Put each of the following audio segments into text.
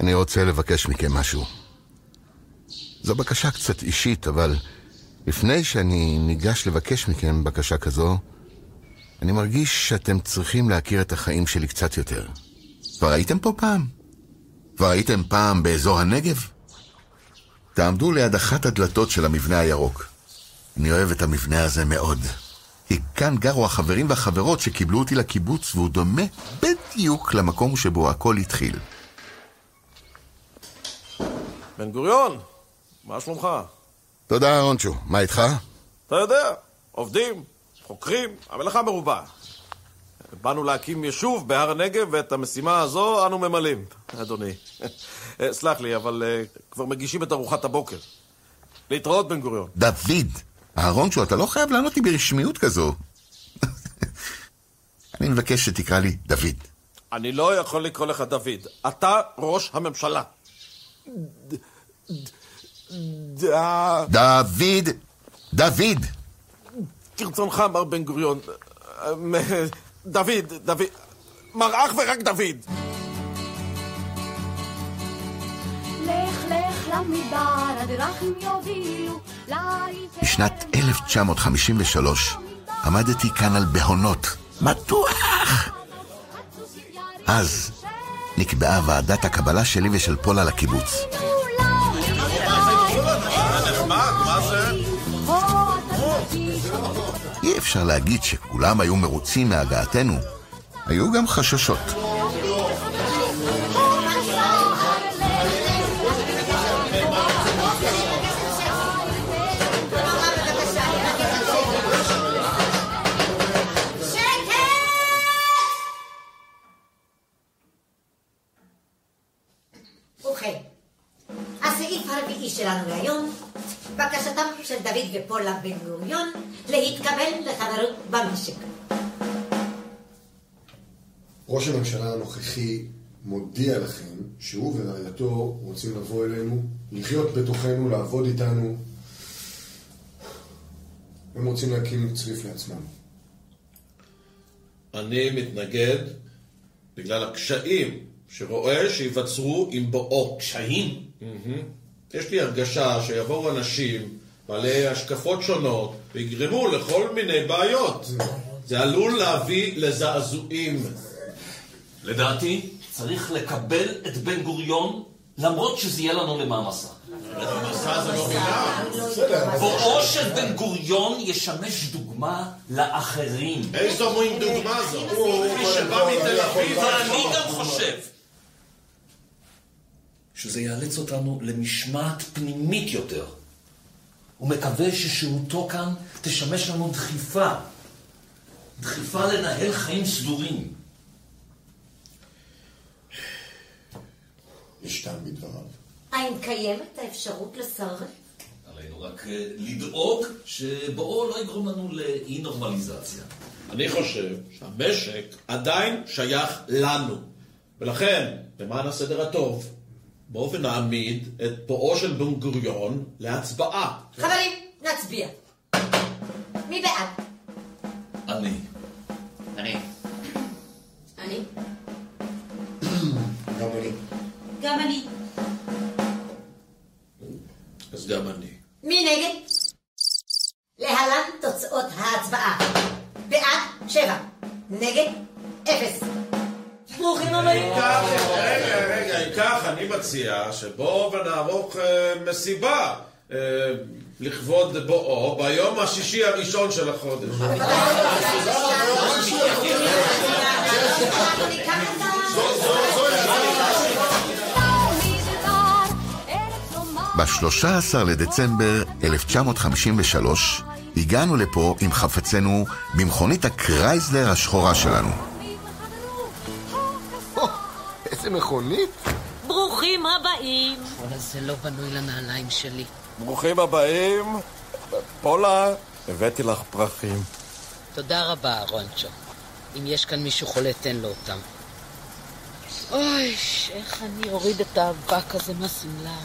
אני רוצה לבקש מכם משהו. זו בקשה קצת אישית, אבל לפני שאני ניגש לבקש מכם בקשה כזו, אני מרגיש שאתם צריכים להכיר את החיים שלי קצת יותר. כבר הייתם פה פעם? כבר הייתם פעם באזור הנגב? תעמדו ליד אחת הדלתות של המבנה הירוק. אני אוהב את המבנה הזה מאוד. כי כאן גרו החברים והחברות שקיבלו אותי לקיבוץ, והוא דומה בדיוק למקום שבו הכל התחיל. בן גוריון, מה שלומך? תודה, אהרונצ'ו. מה איתך? אתה יודע, עובדים, חוקרים, המלאכה מרובה. באנו להקים יישוב בהר הנגב, ואת המשימה הזו אנו ממלאים, אדוני. סלח לי, אבל uh, כבר מגישים את ארוחת הבוקר. להתראות, בן גוריון. דוד! אהרונצ'ו, אתה לא חייב לענות לי ברשמיות כזו. אני מבקש שתקרא לי דוד. אני לא יכול לקרוא לך דוד. אתה ראש הממשלה. דוד! דוד! כרצונך, מר בן גוריון. דוד, דוד. מר אך ורק דוד. לך לך למדבר, הדרכים יובילו בשנת 1953 עמדתי כאן על בהונות. מתוח! אז נקבעה ועדת הקבלה שלי ושל פולה לקיבוץ. אפשר להגיד שכולם היו מרוצים מהגעתנו. היו גם חששות. שלנו להיום, בקשתם של דוד ופולה בן גוריון להתקבל לחברות במשק. ראש הממשלה הנוכחי מודיע לכם שהוא ורעייתו רוצים לבוא אלינו, לחיות בתוכנו, לעבוד איתנו. הם רוצים להקים צריף לעצמם. אני מתנגד בגלל הקשיים שרואה שייווצרו עם בואו. קשיים? יש לי הרגשה שיבואו אנשים בעלי השקפות שונות ויגרמו לכל מיני בעיות. זה עלול להביא לזעזועים. לדעתי, צריך לקבל את בן גוריון, למרות שזה יהיה לנו למעמסה. זה לא מילה. בואו של בן גוריון ישמש דוגמה לאחרים. איזו מין דוגמה זו? הוא שבא מתל אביב. ואני גם חושב שזה יאלץ אותנו למשמעת פנימית יותר. ומקווה ששהותו כאן תשמש לנו דחיפה. דחיפה לנהל חיים סדורים. יש טעם בדבריו. האם קיימת האפשרות לסרב? עלינו רק אה, לדאוג שבואו לא יגרום לנו לאי נורמליזציה. אני חושב שהמשק עדיין שייך לנו. ולכן, למען הסדר הטוב, בואו ונעמיד את בואו של בן גוריון להצבעה. חברים, נצביע. מי בעד? אני. אני. אני. גם אני. גם אני. אז גם אני. מי נגד? להלן תוצאות ההצבעה. בעד, שבע. נגד, אפס. ברוכים הבאים. רגע, רגע, אם כך, אני מציע שבואו ונערוך אה, מסיבה אה, לכבוד בואו ביום השישי הראשון של החודש. אנחנו ניקח את ה... ב-13 לדצמבר 1953 הגענו לפה עם חפצינו במכונית הקרייזלר השחורה שלנו. איזה מכונית? ברוכים הבאים. וואלה, זה לא בנוי לנעליים שלי. ברוכים הבאים. פולה, הבאתי לך פרחים. תודה רבה, אהרונצ'ו. אם יש כאן מישהו חולה, תן לו אותם. אוי, איך אני אוריד את האבק הזה מהשמלה.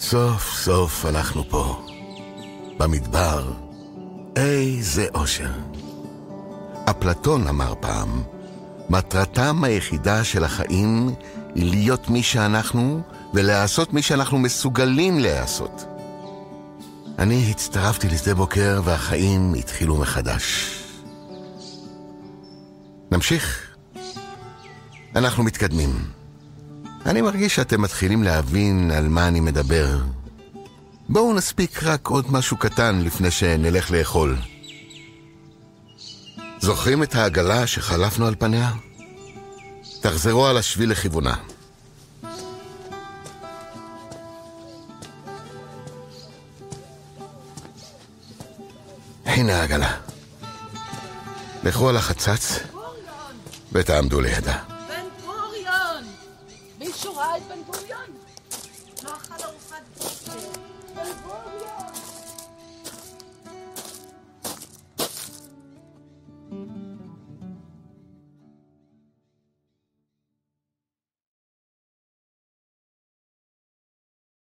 סוף סוף אנחנו פה, במדבר. איזה אושר. אפלטון אמר פעם, מטרתם היחידה של החיים היא להיות מי שאנחנו ולעשות מי שאנחנו מסוגלים לעשות. אני הצטרפתי לשדה בוקר והחיים התחילו מחדש. נמשיך? אנחנו מתקדמים. אני מרגיש שאתם מתחילים להבין על מה אני מדבר. בואו נספיק רק עוד משהו קטן לפני שנלך לאכול. זוכרים את העגלה שחלפנו על פניה? תחזרו על השביל לכיוונה. הנה העגלה. לכו על החצץ ותעמדו לידה.